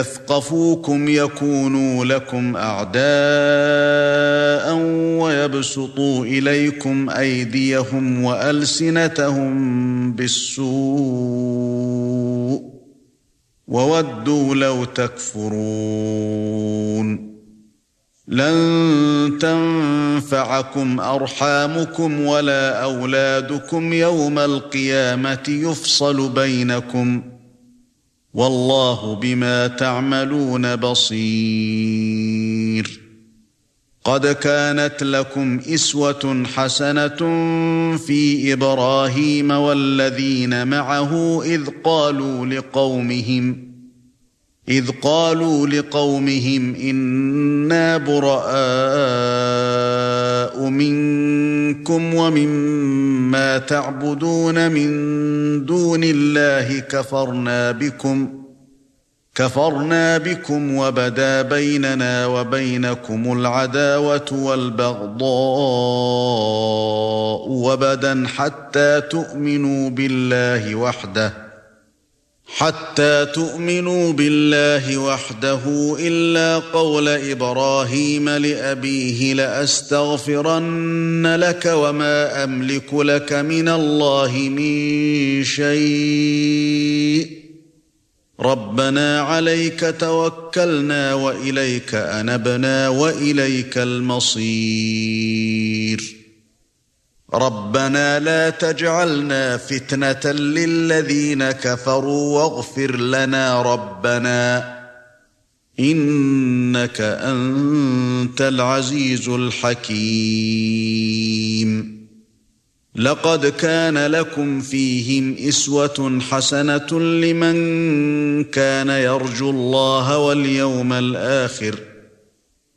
يثقفوكم يكونوا لكم أعداء ويبسطوا إليكم أيديهم وألسنتهم بالسوء وودوا لو تكفرون لن تنفعكم أرحامكم ولا أولادكم يوم القيامة يفصل بينكم والله بما تعملون بصير. قد كانت لكم إسوة حسنة في إبراهيم والذين معه إذ قالوا لقومهم إذ قالوا لقومهم إنا براء منكم ومما تعبدون من دون الله كفرنا بكم كفرنا بكم وبدا بيننا وبينكم العداوة والبغضاء وبدا حتى تؤمنوا بالله وحده. حتى تؤمنوا بالله وحده إلا قول إبراهيم لأبيه لأستغفرن لك وما أملك لك من الله من شيء. ربنا عليك توكلنا وإليك أنبنا وإليك المصير. ربنا لا تجعلنا فتنة للذين كفروا واغفر لنا ربنا إنك أنت العزيز الحكيم. لقد كان لكم فيهم إسوة حسنة لمن كان يرجو الله واليوم الآخر.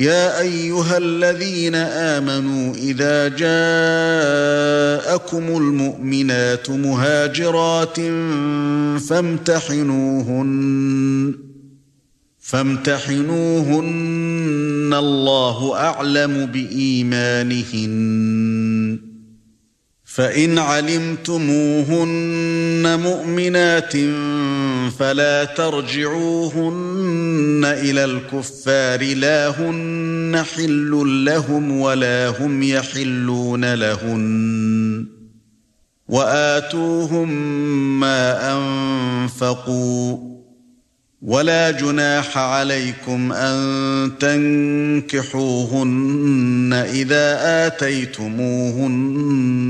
يا أيها الذين آمنوا إذا جاءكم المؤمنات مهاجرات فامتحنوهن فامتحنوهن الله أعلم بإيمانهن. فَإِنْ عَلِمْتُمُوهُنَّ مُؤْمِنَاتٍ فَلَا تَرْجِعُوهُنَّ إِلَى الْكُفَّارِ لَا هُنَّ حِلٌّ لَّهُمْ وَلَا هُمْ يَحِلُّونَ لَهُنَّ. وَآتُوهُم مَّا أَنفَقُوا. ولا جناح عليكم أن تنكحوهن إذا آتيتموهن.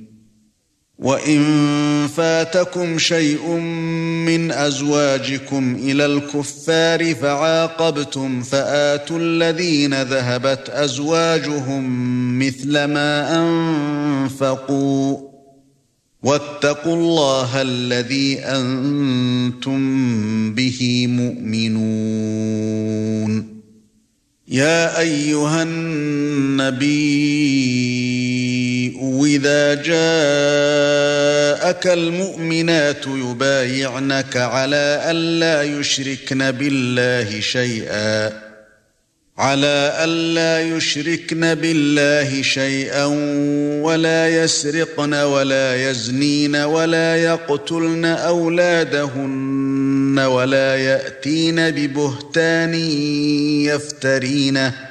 وان فاتكم شيء من ازواجكم إلى الكفار فعاقبتم فاتوا الذين ذهبت ازواجهم مثل ما انفقوا واتقوا الله الذي أنتم به مؤمنون يا ايها النبي اذا جاءك المؤمنات يبايعنك على الا يشركن بالله شيئا. على الا يشركن بالله شيئا ولا يسرقن ولا يزنين ولا يقتلن اولادهن ولا ياتين ببهتان يفترينه.